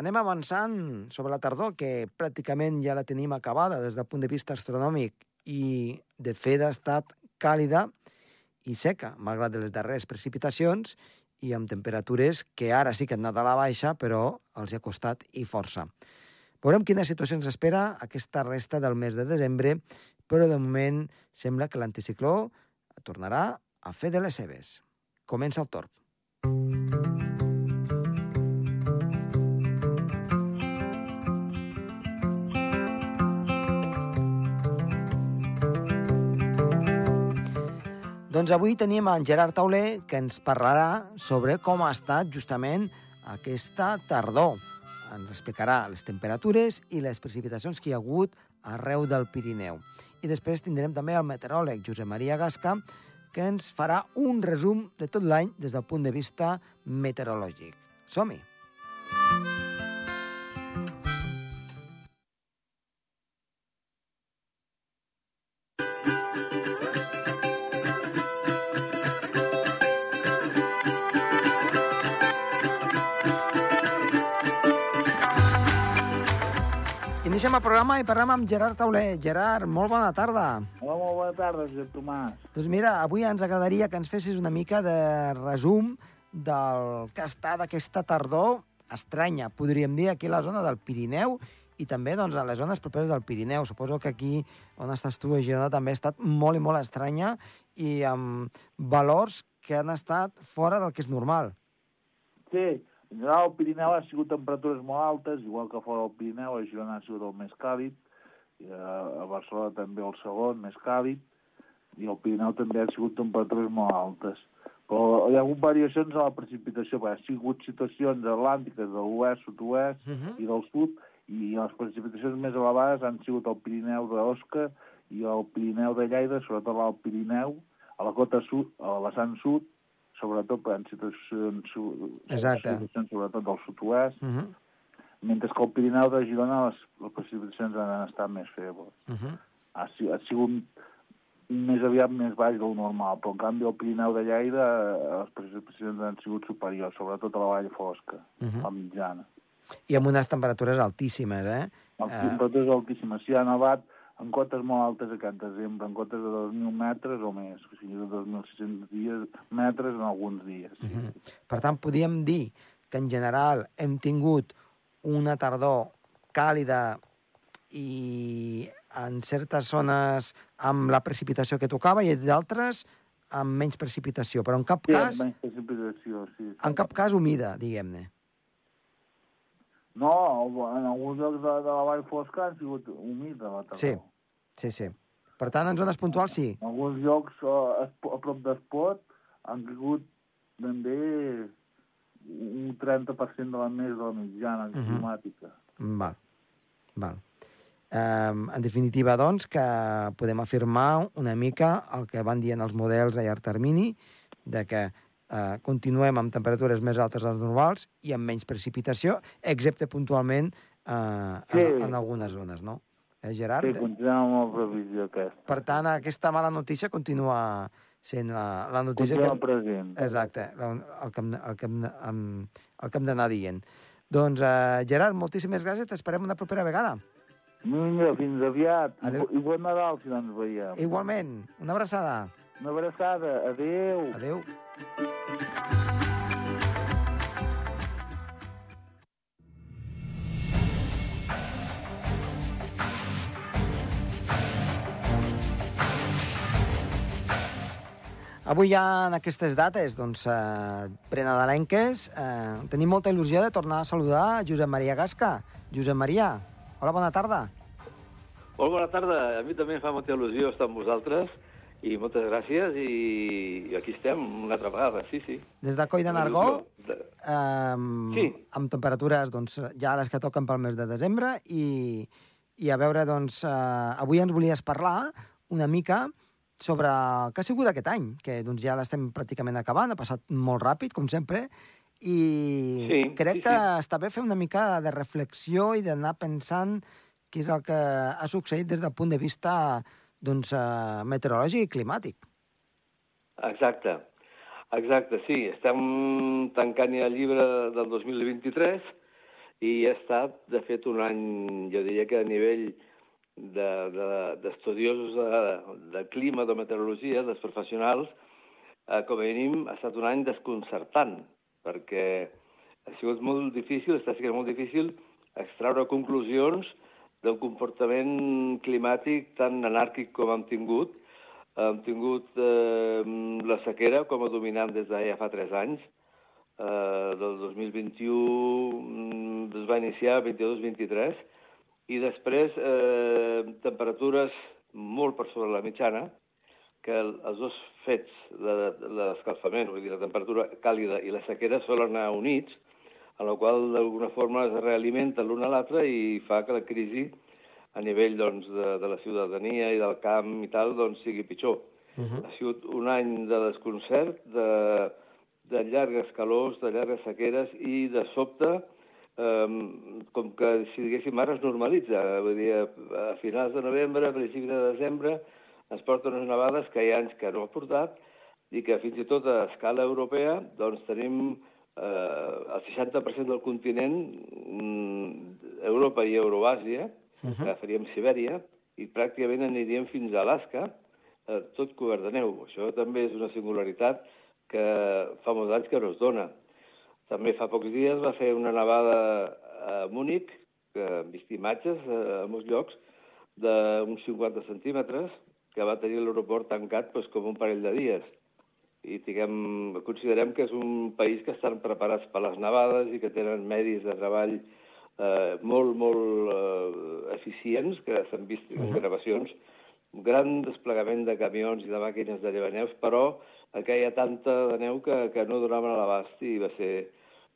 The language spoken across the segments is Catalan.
Anem avançant sobre la tardor, que pràcticament ja la tenim acabada des del punt de vista astronòmic i de fet ha estat càlida i seca, malgrat les darreres precipitacions i amb temperatures que ara sí que han anat a la baixa, però els hi ha costat i força. Veurem quina situació ens espera aquesta resta del mes de desembre, però de moment sembla que l'anticicló tornarà a fer de les seves. Comença el torb. Doncs avui tenim en Gerard Tauler que ens parlarà sobre com ha estat justament aquesta tardor. Ens explicarà les temperatures i les precipitacions que hi ha hagut arreu del Pirineu. I després tindrem també el meteoròleg Josep Maria Gasca, que ens farà un resum de tot l'any des del punt de vista meteorològic. Som-hi! Programa i parlem amb Gerard Tauler. Gerard, molt bona tarda. Hola, molt bona tarda, Josep Tomàs. Doncs mira, avui ens agradaria que ens fessis una mica de resum del que ha estat aquesta tardor estranya, podríem dir, aquí a la zona del Pirineu i també doncs, a les zones properes del Pirineu. Suposo que aquí on estàs tu, a Girona, també ha estat molt i molt estranya i amb valors que han estat fora del que és normal. Sí, en general, el Pirineu ha sigut temperatures molt altes, igual que fora del Pirineu, a Girona ha sigut el més càlid, i a Barcelona també el segon, més càlid, i el Pirineu també ha sigut temperatures molt altes. Però hi ha hagut variacions a la precipitació, perquè ha sigut situacions atlàntiques de l'oest, sud-oest Uh -huh. i del sud, i les precipitacions més elevades han sigut el Pirineu d'Osca i el Pirineu de Lleida, sobretot al Pirineu, a la cota sud, a la vessant sud, sobretot en situacions, Exacte. situacions sobretot del sud-oest, Uh -huh. mentre que al Pirineu de Girona les, les precipitacions han estat més febles. Uh -huh. Ha, ha sigut més aviat més baix del normal, però en canvi al Pirineu de Lleida eh, les precipitacions han sigut superiors, sobretot a la vall fosca, Uh -huh. la mitjana. I amb unes temperatures altíssimes, eh? Eh. temperatures altíssimes. Sí, ha nevat en cotes molt altes aquest desembre, en cotes de 2.000 metres o més, o sigui, de 2.600 dies, metres en alguns dies. Sí. Uh -huh. Per tant, podríem dir que en general hem tingut una tardor càlida i en certes zones amb la precipitació que tocava i d'altres amb menys precipitació, però en cap Sí, cas, menys precipitació, sí. sí. en cap cas humida, diguem-ne. No, en alguns llocs de, de la vall fosca han sigut humida la tardor. Sí. Sí, sí. Per tant, en zones puntuals sí. En alguns llocs a, a prop d'Espot han caigut ben bé un 30% de la més de la mitjana Mhm. climàtica. Val. Val. Um, en definitiva, doncs, que podem afirmar una mica el que van dient els models a llarg termini, de que uh, continuem amb temperatures més altes dels normals i amb menys precipitació, excepte puntualment uh, Sí. en, en algunes zones, no? Eh, Gerard? Sí, continuem amb la previsió aquesta. Per tant, aquesta mala notícia continua sent la, la notícia Continua que... present. Exacte, la- el que hem, el que hem, em- el que hem d'anar dient. Doncs, uh, Gerard, moltíssimes gràcies, t'esperem una propera vegada. Vinga, fins aviat. Bo- I bon Nadal, si no ens veiem. Igualment, una abraçada. Una abraçada. Adéu. Adéu. Avui ja en aquestes dates, doncs, eh, prenadalenques, eh, tenim molta il·lusió de tornar a saludar Josep Maria Gasca. Josep Maria, hola, bona tarda. Molt bona tarda. A mi també em fa molta il·lusió estar amb vosaltres i moltes gràcies i, i aquí estem una altra vegada, sí, sí. Des de Coi de Nargó, De- um, Sí. amb temperatures doncs, ja les que toquen pel mes de desembre i, i a veure, doncs, uh, avui ens volies parlar una mica sobre el que ha sigut aquest any, que doncs, ja l'estem pràcticament acabant, ha passat molt ràpid, com sempre, i Sí, crec sí, que sí. està bé fer una mica de reflexió i d'anar pensant què és el que ha succeït des del punt de vista doncs, uh, meteorològic i climàtic. Exacte. Exacte, sí. Estem tancant ja el llibre del 2023 i ha estat, de fet, un any, jo diria que a nivell d'estudiosos de, de, de, de clima, de meteorologia, dels professionals, eh, com a mínim ha estat un any desconcertant, perquè ha sigut molt difícil, està sent molt difícil extraure conclusions del comportament climàtic tan anàrquic com hem tingut. Hem tingut eh, la sequera com a dominant des de ja fa tres anys, eh, del 2021 mm, es va iniciar 22-23 i després eh, temperatures molt per sobre la mitjana, que el, els dos fets, l'escalfament, vull dir, la temperatura càlida i la sequera solen anar units, en la qual d'alguna forma es realimenta l'una a l'altra i fa que la crisi a nivell doncs, de, de la ciutadania i del camp i tal doncs, sigui pitjor. Uh -huh. Ha sigut un any de desconcert, de, de llargues calors, de llargues sequeres i de sobte, eh, com que si diguéssim ara es normalitza, vull dir, a, a finals de novembre, a principis de desembre, es porten unes nevades que hi ha anys que no ha portat i que fins i tot a escala europea doncs tenim eh, el 60% del continent, mm, Europa i Euroàsia, uh -huh. que faríem Sibèria, i pràcticament aniríem fins a Alaska, eh, tot cobert de neu. Això també és una singularitat que fa molts anys que no es dona. També fa pocs dies va fer una nevada a Múnich, que hem vist imatges a molts llocs, d'uns 50 centímetres, que va tenir l'aeroport tancat doncs, com un parell de dies. I diguem, considerem que és un país que estan preparats per les nevades i que tenen medis de treball eh, molt, molt eh, eficients, que s'han vist en gravacions, un gran desplegament de camions i de màquines de llevaneus, però que hi ha tanta de neu que, que no donaven a l'abast i va ser,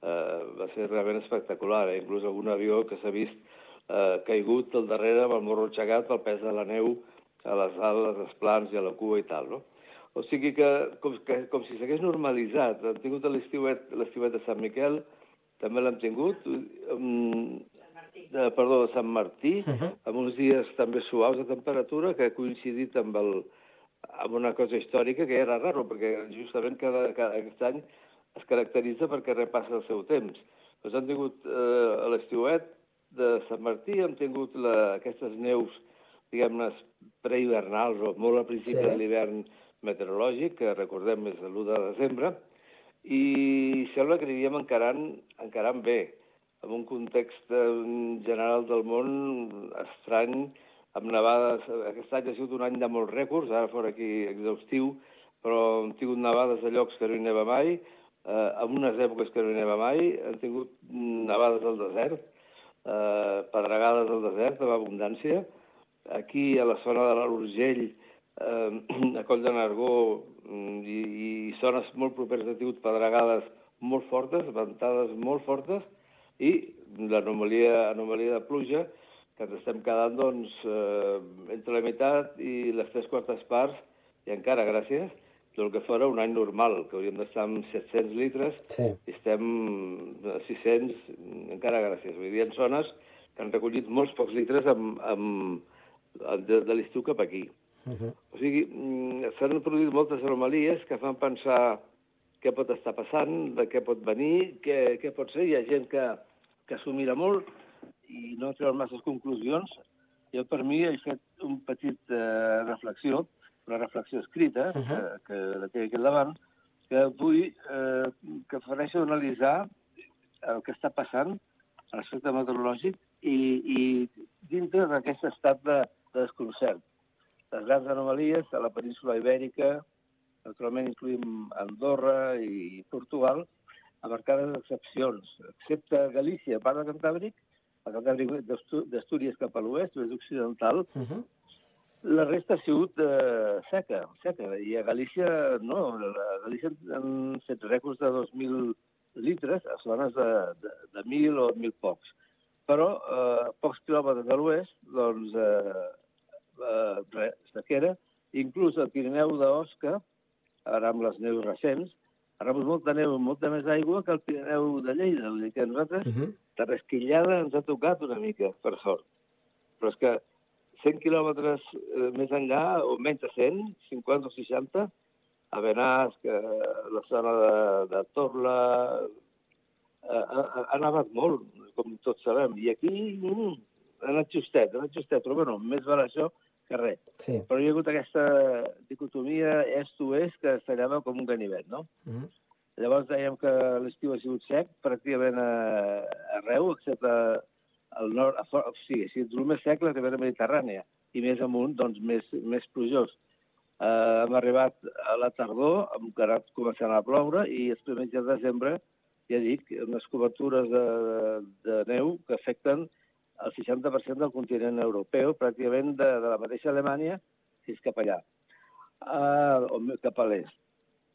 eh, va ser realment espectacular. Eh? Inclús algun avió que s'ha vist eh, caigut al darrere amb el morro aixecat pel pes de la neu a les ales, als plans i a la cua i tal, no? O sigui que, com, que, com si s'hagués normalitzat. Hem tingut l'estiuet de Sant Miquel, també l'hem tingut, um, de, perdó, de Sant Martí, uh -huh. amb uns dies també suaus de temperatura que ha coincidit amb el, amb una cosa històrica que era raro, perquè justament cada, cada, aquest any es caracteritza perquè repassa el seu temps. Doncs hem tingut eh, a l'estiuet de Sant Martí, hem tingut la, aquestes neus, diguem-ne, prehivernals o molt al principi sí. de l'hivern meteorològic, que recordem és l'1 de desembre, i sembla que aniríem encarant, encarant bé, en un context eh, general del món estrany, amb nevades... Aquest any ha sigut un any de molts rècords, ara fora aquí exhaustiu, però hem tingut nevades a llocs que no hi neva mai, eh, en unes èpoques que no hi neva mai, hem tingut nevades al desert, eh, pedregades al desert, amb abundància. Aquí, a la zona de l'Urgell, eh, a Coll de Nargó mm, i, i zones molt properes ha tingut pedregades molt fortes, ventades molt fortes, i l'anomalia anomalia de pluja, que ens estem quedant doncs, eh, entre la meitat i les tres quartes parts, i encara gràcies, del que fora un any normal, que hauríem d'estar amb 700 litres, sí. i estem a 600, encara gràcies. Vull dir, en zones que han recollit molts pocs litres amb, amb, de, de l'estiu cap aquí. Uh -huh. O sigui, mm, s'han produït moltes anomalies que fan pensar què pot estar passant, de què pot venir, què, què pot ser. Hi ha gent que, que s'ho mira molt, i no treure masses conclusions, jo per mi he fet un petit eh, reflexió, una reflexió escrita, uh -huh. que, que té aquí al davant, que vull eh, que ofereixo d'analitzar el que està passant a l'aspecte meteorològic i, i dintre d'aquest estat de, de desconcert. Les grans anomalies a la península ibèrica, naturalment incluïm Andorra i Portugal, a marcades excepcions, excepte Galícia, part de Cantàbric, d'Astúries cap a l'oest, l'oest occidental, uh -huh. la resta ha sigut eh, seca, seca. I a Galícia, no, a Galícia han fet rècords de 2.000 litres a zones de, de, de 1.000 o 1.000 pocs. Però eh, pocs quilòmetres de l'oest, doncs, eh, eh, res, sequera, inclús el Pirineu d'Osca, ara amb les neus recents, ha rebut molta neu, molta més aigua que el Pirineu de Lleida. Vull dir que nosaltres uh -huh de resquillada ens ha tocat una mica, per sort. Però és que 100 quilòmetres eh, més enllà, o menys de 100, 50 o 60, a Benasc, a la zona de, de Torla, ha, ha, ha nevat molt, com tots sabem, i aquí mm, ha anat justet, ha anat justet, però bueno, més val això res. Sí. Però hi ha hagut aquesta dicotomia est-oest que es tallava com un ganivet, no? Mm -hmm. Llavors dèiem que l'estiu ha sigut sec pràcticament a, arreu, excepte al nord, a, o sigui, sigut el més sec la Ribera Mediterrània, i més amunt, doncs, més, més plujós. Uh, hem arribat a la tardor, hem quedat començant a ploure, i els primers dies de desembre, ja dic, unes cobertures de, de, de neu que afecten el 60% del continent europeu, pràcticament de, de la mateixa Alemanya fins cap allà, uh, o cap a l'est.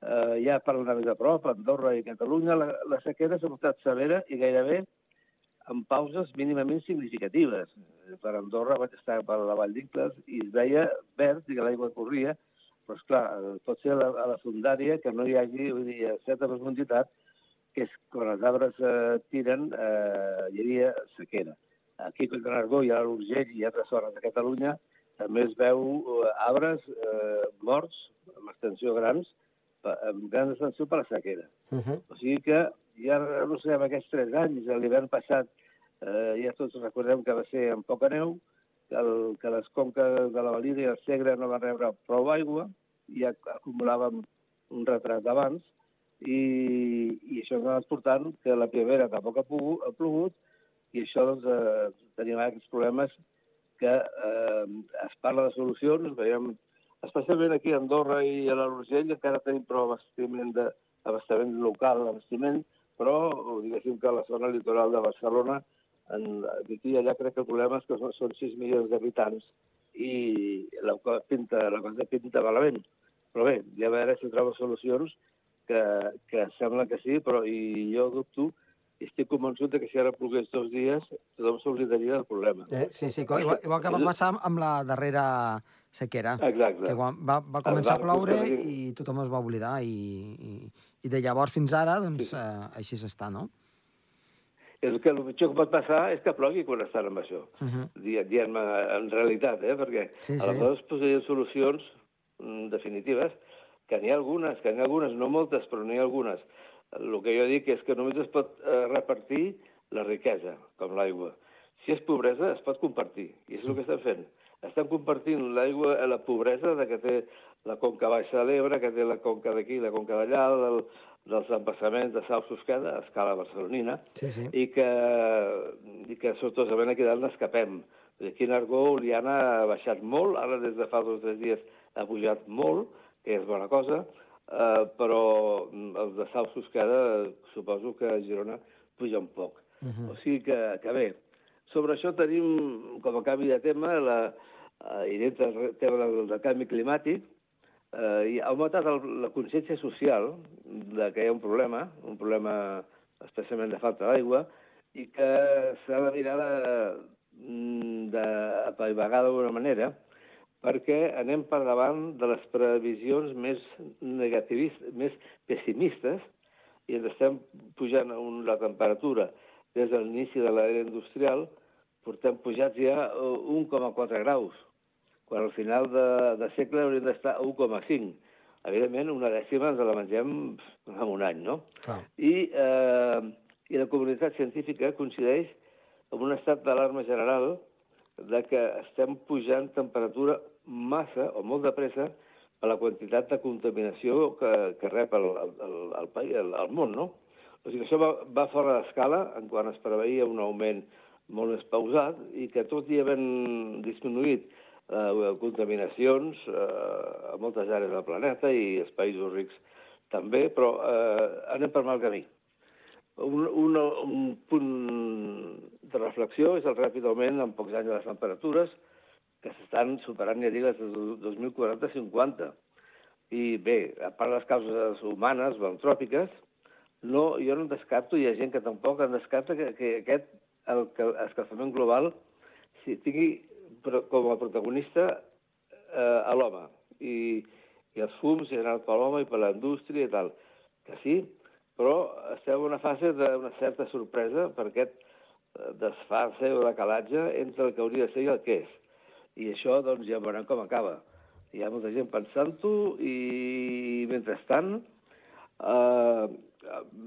Uh, ja parlant més a prop, Andorra i Catalunya, la, la sequera s'ha estat severa i gairebé amb pauses mínimament significatives. Per Andorra vaig estar per la Vall d'Incles i es veia verd i que l'aigua corria, però, esclar, pot ser a la, a la fundària que no hi hagi vull dir, certa profunditat, que és quan els arbres eh, tiren, eh, hi havia sequera. Aquí a Nargó i a l'Urgell i altres zones de Catalunya també es veu eh, arbres eh, morts amb extensió grans amb gran extensió per la sequera. Uh -huh. O sigui que ja no sabem aquests tres anys, l'hivern passat, eh, ja tots recordem que va ser amb poca neu, que, el, que les conques de la Valira i el Segre no van rebre prou aigua, i ja acumulàvem un retrat d'abans, i, i això ens ha anat portant que la primavera tampoc ha, pogut, ha plogut, i això doncs, eh, tenim aquests problemes que eh, es parla de solucions, veiem especialment aquí a Andorra i a l'Urgell encara tenim prou abastiment, de, abastament local, abastiment, però diguéssim que a la zona litoral de Barcelona, en, aquí allà crec que el problema és que són, són 6 milions d'habitants i la cosa pinta, la cosa pinta malament. Però bé, ja veure si trobo solucions que, que sembla que sí, però i jo dubto i estic convençut que si ara plogués dos dies, tothom s'oblidaria del problema. Eh, sí, sí, igual, igual que va passar amb la darrera sequera. Exacte. Que quan va, va començar a ploure i tothom es va oblidar i, i, i de llavors fins ara, doncs, sí. eh, així s'està, no? És que el pitjor que pot passar és que plogui quan estan amb això. Uh -huh. Dient en realitat, eh? Perquè sí, sí. aleshores posarien solucions mm, definitives, que n'hi ha algunes, que n'hi ha algunes, no moltes, però n'hi ha algunes. El que jo dic és que només es pot eh, repartir la riquesa, com l'aigua. Si és pobresa, es pot compartir, i és el que estem fent estan compartint l'aigua a la pobresa de que té la conca baixa de l'Ebre, que té la conca d'aquí, la conca d'allà, del, dels embassaments de Sal Susqueda, a escala barcelonina, sí, sí. i que, i que sortosament aquí dalt n'escapem. Aquí en Argó, Oliana ha baixat molt, ara des de fa dos o tres dies ha pujat molt, que és bona cosa, eh, però els de Sal Susqueda suposo que a Girona puja un poc. Uh -huh. O sigui que, que bé, sobre això tenim, com a canvi de tema, la, eh, i dintre del tema del, del canvi climàtic, eh, i ha augmentat el, la consciència social de que hi ha un problema, un problema especialment de falta d'aigua, i que s'ha de mirar de, de apaivagar d'alguna manera, perquè anem per davant de les previsions més negativistes, més pessimistes, i ens estem pujant un, la temperatura des de l'inici de l'era industrial portem pujats ja 1,4 graus, quan al final de, de segle hauríem d'estar a 1,5. Evidentment, una dècima ens la mengem en un any, no? Clar. I, eh, I la comunitat científica coincideix amb un estat d'alarma general de que estem pujant temperatura massa o molt de pressa per la quantitat de contaminació que, que rep el, el, el, el, el món, no? O sigui, això va, va fora d'escala en quan es preveia un augment molt més pausat i que tot i havent disminuït eh, contaminacions eh, a moltes àrees del planeta i els països rics també, però eh, anem per mal camí. Un, un, un punt de reflexió és el ràpid augment en pocs anys de les temperatures, que s'estan superant, ja dic, les de 2040-50. I bé, a part de les causes humanes antròpiques, no, jo no descarto, hi ha gent que tampoc en descarta que, que aquest el, que l'escalfament global si tingui com a protagonista eh, a l'home i, i els fums generats per l'home i per la indústria i tal. Que sí, però estem en una fase d'una certa sorpresa per aquest eh, desfar-se o decalatge entre el que hauria de ser i el que és. I això, doncs, ja veurem com acaba. Hi ha molta gent pensant-ho i, mentrestant, eh,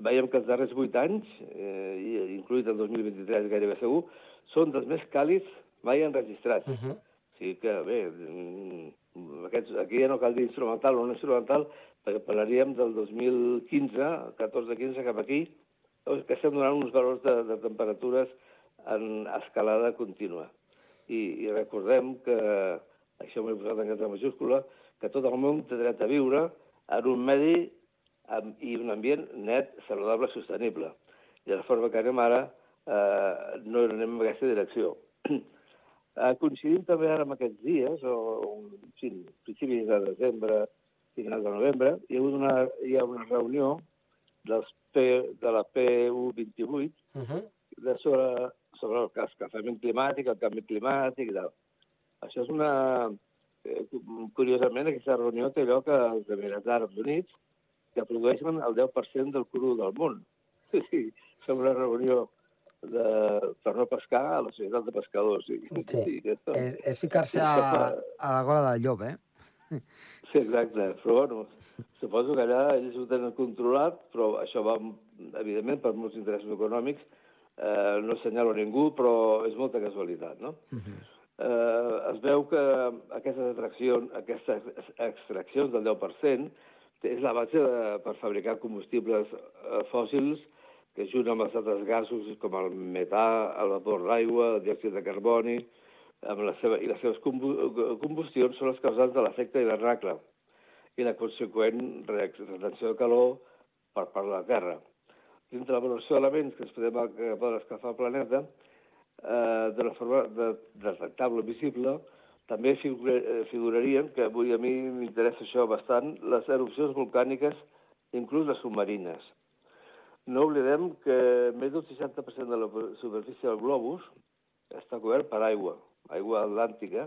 veiem que els darrers vuit anys, eh, incluït el 2023 gairebé segur, són dels més càlids mai enregistrats. Uh -huh. O sigui que, bé, mm, aquests, aquí ja no cal dir instrumental o no instrumental, perquè parlaríem del 2015, 14-15 cap aquí, que estem donant uns valors de, de temperatures en escalada contínua. I, i recordem que, això m'he posat en lletra majúscula, que tot el món té dret a viure en un medi amb, i un ambient net, saludable, sostenible. I de la forma que anem ara, eh, no anem en aquesta direcció. eh, coincidim també ara amb aquests dies, o, o sí, principis de desembre, final de novembre, hi ha, hagut una, hi ha una reunió dels P, de la PU28 uh -huh. de sobre, sobre el escalfament climàtic, el canvi climàtic i tal. Això és una... Eh, curiosament, aquesta reunió té lloc als Emirats Àrabs Units, que produeixen el 10% del cru del món. Sí, és una reunió de, per no pescar a la societat de pescadors. Sí, sí. sí és, és ficar-se a, a la gola del llop, eh? Sí, exacte. Però, bueno, suposo que allà ells ho tenen controlat, però això va, evidentment, per molts interessos econòmics. Eh, no assenyalo ningú, però és molta casualitat, no? Uh -huh. eh, es veu que aquestes atraccions, aquestes extraccions del 10% és la base de, per fabricar combustibles eh, fòssils que junt amb els altres gasos com el metà, el vapor d'aigua, el diòxid de carboni, amb la seva, i les seves combustions són les causants de l'efecte hivernacle i la conseqüent retenció de calor per part de la Terra. Dins de la valoració d'elements que es podem, que poden escalfar el planeta, eh, de la forma de, detectable visible, també figurarien, que avui a mi m'interessa això bastant, les erupcions volcàniques, inclús les submarines. No oblidem que més del 60% de la superfície del globus està cobert per aigua, aigua atlàntica,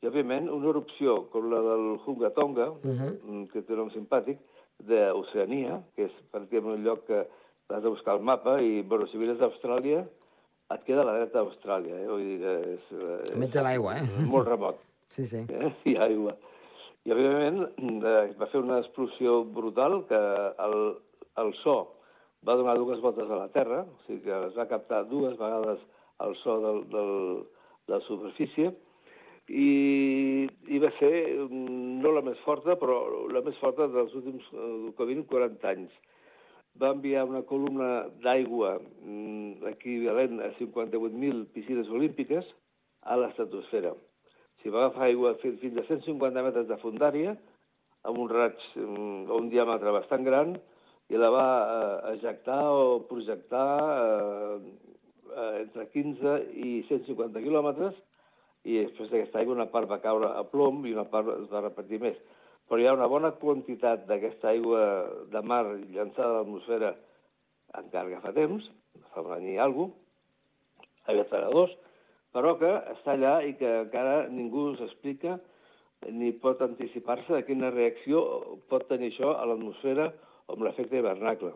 i, òbviament, una erupció com la del Hunga Tonga, uh -huh. que té un nom simpàtic, d'Oceania, que és pràcticament un lloc que has de buscar el mapa, i, bueno, si vires d'Austràlia, et queda a la dreta d'Austràlia, eh? Vull dir que és... és Mig de l'aigua, eh? Molt remot. Sí, sí. Eh? Ha aigua. I, òbviament, eh, va fer una explosió brutal que el, el so va donar dues voltes a la Terra, o sigui que es va captar dues vegades el so del, del, de la superfície, i, i va ser mm, no la més forta, però la més forta dels últims eh, com 40 anys. Va enviar una columna d'aigua mm, equivalent a 58.000 piscines olímpiques a l'estratosfera. Si va agafar aigua fins a 150 metres de fundària, amb un raig mm, o un diàmetre bastant gran, i la va eh, ejectar o projectar eh, eh, entre 15 i 150 quilòmetres i després d'aquesta aigua una part va caure a plom i una part es va repetir més. Però hi ha una bona quantitat d'aquesta aigua de mar llançada a l'atmosfera encara que fa temps, fa un any i alguna cosa, aviat farà dos, però que està allà i que encara ningú s'explica ni pot anticipar-se de quina reacció pot tenir això a l'atmosfera o amb l'efecte hivernacle.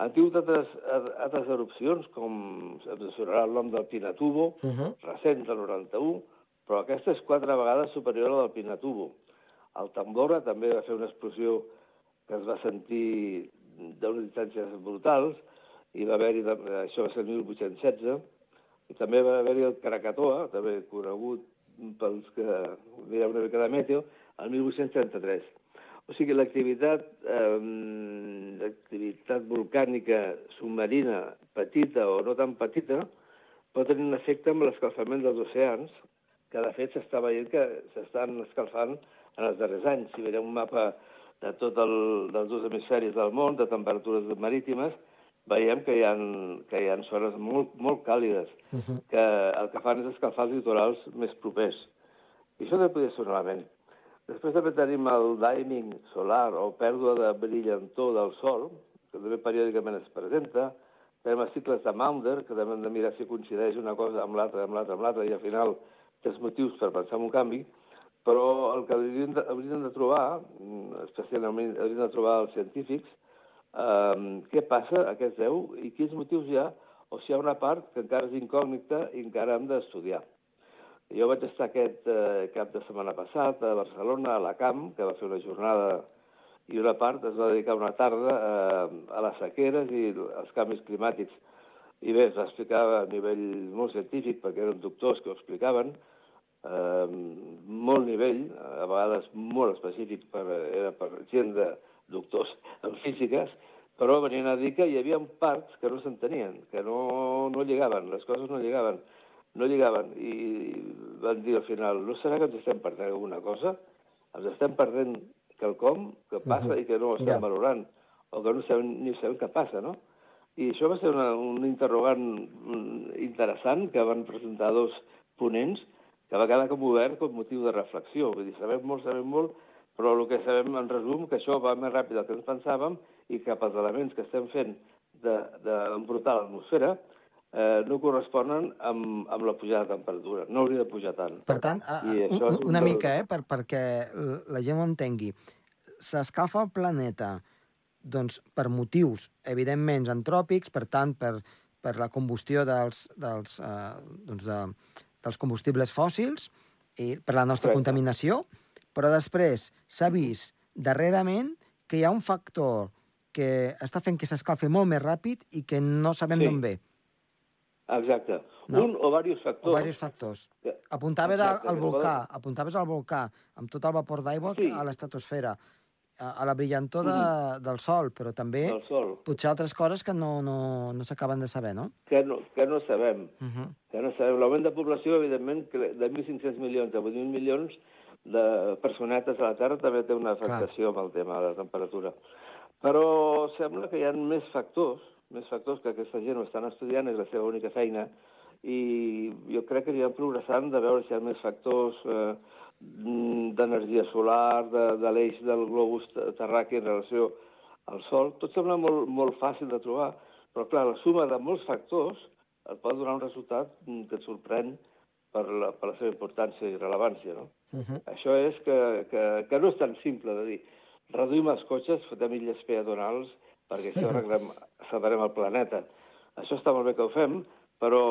Han tingut altres, altres erupcions, com es el nom del Pinatubo, uh -huh. recent, del 91, però aquesta és quatre vegades superior a la del Pinatubo. El Tambora també va fer una explosió que es va sentir d'unes distàncies brutals, i va haver-hi, això va ser el 1816, i també va haver-hi el Krakatoa, també conegut pels que mireu una mica de meteo, el 1833. O sigui, l'activitat eh, l'activitat volcànica submarina petita o no tan petita pot tenir un efecte amb l'escalfament dels oceans, que de fet s'està veient que s'estan escalfant en els darrers anys. Si veiem un mapa de tot el, dels dos hemisferis del món, de temperatures marítimes, veiem que hi ha, que hi ha zones molt, molt càlides, uh -huh. que el que fan és escalfar els litorals més propers. I això també podria ser un element. Després també tenim el diming solar o pèrdua de brillantor del Sol, que també periòdicament es presenta. Tenim els cicles de Maunder, que també hem de mirar si coincideix una cosa amb l'altra, amb l'altra, amb l'altra, i al final tens motius per pensar en un canvi. Però el que hauríem de, hauríem de trobar, especialment hauríem de trobar els científics, eh, què passa, a es deu i quins motius hi ha, o si hi ha una part que encara és incògnita i encara hem d'estudiar. Jo vaig estar aquest eh, cap de setmana passat a Barcelona, a la Camp, que va fer una jornada i una part es va dedicar una tarda a, a les sequeres i als canvis climàtics. I bé, es va explicar a nivell molt científic, perquè eren doctors que ho explicaven, eh, molt nivell, a vegades molt específic, per, era per gent de doctors en físiques, però venien a dir que hi havia parts que no s'entenien, que no, no lligaven, les coses no lligaven, no lligaven, i van dir al final, no serà que ens estem perdent alguna cosa? Ens estem perdent quelcom que passa uh -huh. i que no ho estem yeah. valorant, o que no sabem, ni sabem què passa, no? I això va ser una, un interrogant interessant que van presentar dos ponents que va quedar com obert com motiu de reflexió. Vull dir, sabem molt, sabem molt, però el que sabem en resum que això va més ràpid del que ens pensàvem i que els elements que estem fent d'embrutar de, l'atmosfera eh, no corresponen amb, amb la pujada de temperatura. No hauria de pujar tant. Per tant, I un, un, una mica, eh, per, perquè la gent ho entengui, s'escalfa el planeta doncs, per motius, evidentment, antròpics, per tant, per, per la combustió dels, dels, eh, doncs de, dels combustibles fòssils i per la nostra Correcte. contaminació, però després s'ha vist darrerament que hi ha un factor que està fent que s'escalfi molt més ràpid i que no sabem sí. d'on ve. Exacte. No? Un o diversos factors. O diversos factors. Apuntaves Exacte, al, al volcà, apuntaves al volcà, amb tot el vapor d'aigua sí. a l'estratosfera, a, la brillantor de, mm -hmm. del sol, però també del sol. potser altres coses que no, no, no s'acaben de saber, no? Que no, que no sabem. Uh -huh. Que no sabem. L'augment de població, evidentment, de 1.500 milions a 8.000 milions de personetes a la Terra també té una afectació Clar. amb el tema de la temperatura. Però sembla que hi ha més factors, més factors que aquesta gent ho estan estudiant, és la seva única feina, i jo crec que aniran progressant de veure si hi ha més factors eh, d'energia solar, de, de l'eix del globus terraqui en relació al Sol. Tot sembla molt, molt fàcil de trobar, però clar, la suma de molts factors et pot donar un resultat que et sorprèn per la, per la seva importància i rellevància. No? Uh -huh. Això és que, que, que no és tan simple de dir reduïm els cotxes, fotem illes peatonals, perquè això arreglem, salvarem el planeta. Això està molt bé que ho fem, però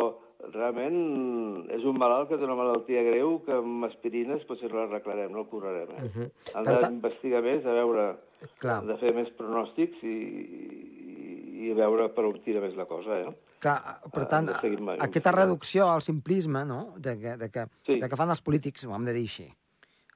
realment és un malalt que té una malaltia greu que amb aspirines potser no l'arreglarem, no el curarem. Eh? Uh -huh. Hem d'investigar més, a veure, Clar. de fer més pronòstics i, i, i veure per on tira més la cosa. Eh? Clar, per tant, aquesta reducció al simplisme, no?, de que, de que, sí. de que fan els polítics, ho hem de dir així,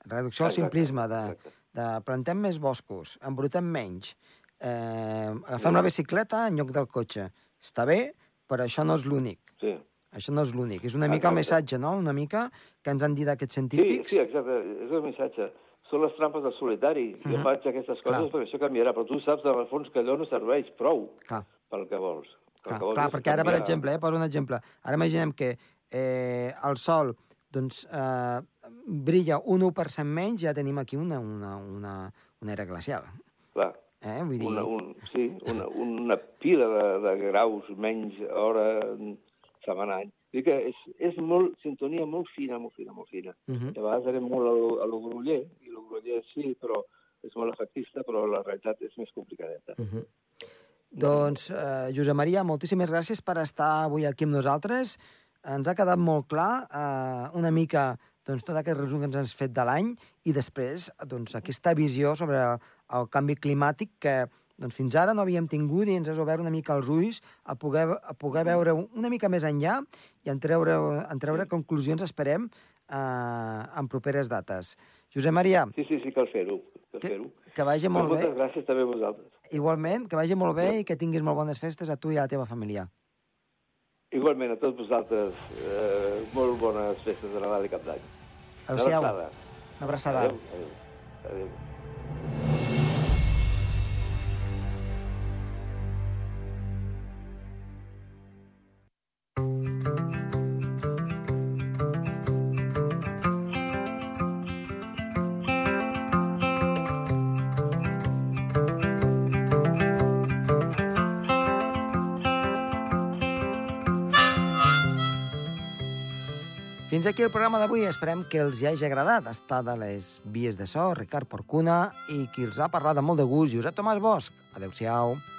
reducció al exacte, simplisme de, de plantem més boscos, embrutem menys, eh, agafem la bicicleta en lloc del cotxe. Està bé, però això no és l'únic. Sí. Això no és l'únic. És una mica el missatge, no?, una mica que ens han dit aquests científics. Sí, sí, exacte, és el missatge. Són les trampes del solitari. Uh -huh. Jo faig aquestes coses Clar. perquè això canviarà, però tu saps, de fons, que allò no serveix prou Clar. pel que vols. Clar, clar perquè ara, per exemple, eh, poso un exemple, ara imaginem que eh, el sol doncs, eh, brilla un 1% menys, ja tenim aquí una, una, una, una era glacial. Clar. Eh? Vull dir... Una, un, sí, una, una pila de, de graus menys hora setmanal. Vull que és, és molt, sintonia molt fina, molt fina, molt fina. Uh -huh. a vegades anem molt a lo, a lo groller, i lo groller sí, però és molt efectista, però la realitat és més complicadeta. Uh -huh. Doncs, eh, Josep Maria, moltíssimes gràcies per estar avui aquí amb nosaltres. Ens ha quedat molt clar eh, una mica doncs, tot aquest resum que ens has fet de l'any i després doncs, aquesta visió sobre el, el canvi climàtic que doncs, fins ara no havíem tingut i ens has obert una mica els ulls a poder, a poder veure una mica més enllà i en treure, en treure conclusions, esperem, eh, en properes dates. Josep Maria... Sí, sí, sí, cal fer-ho. Que, que vagi molt moltes bé. Moltes gràcies també a vosaltres. Igualment, que vagi molt bé i que tinguis molt bones festes a tu i a la teva família. Igualment, a tots vosaltres, eh, molt bones festes de Nadal i Cap d'Any. Adéu-siau. Una abraçada. Adéu. Adéu. Adéu. Aquí el programa d'avui. Esperem que els hi hagi agradat estar de les vies de so, Ricard Porcuna, i qui els ha parlat amb molt de gust, Josep Tomàs Bosch. Adéu-siau. Adéu-siau.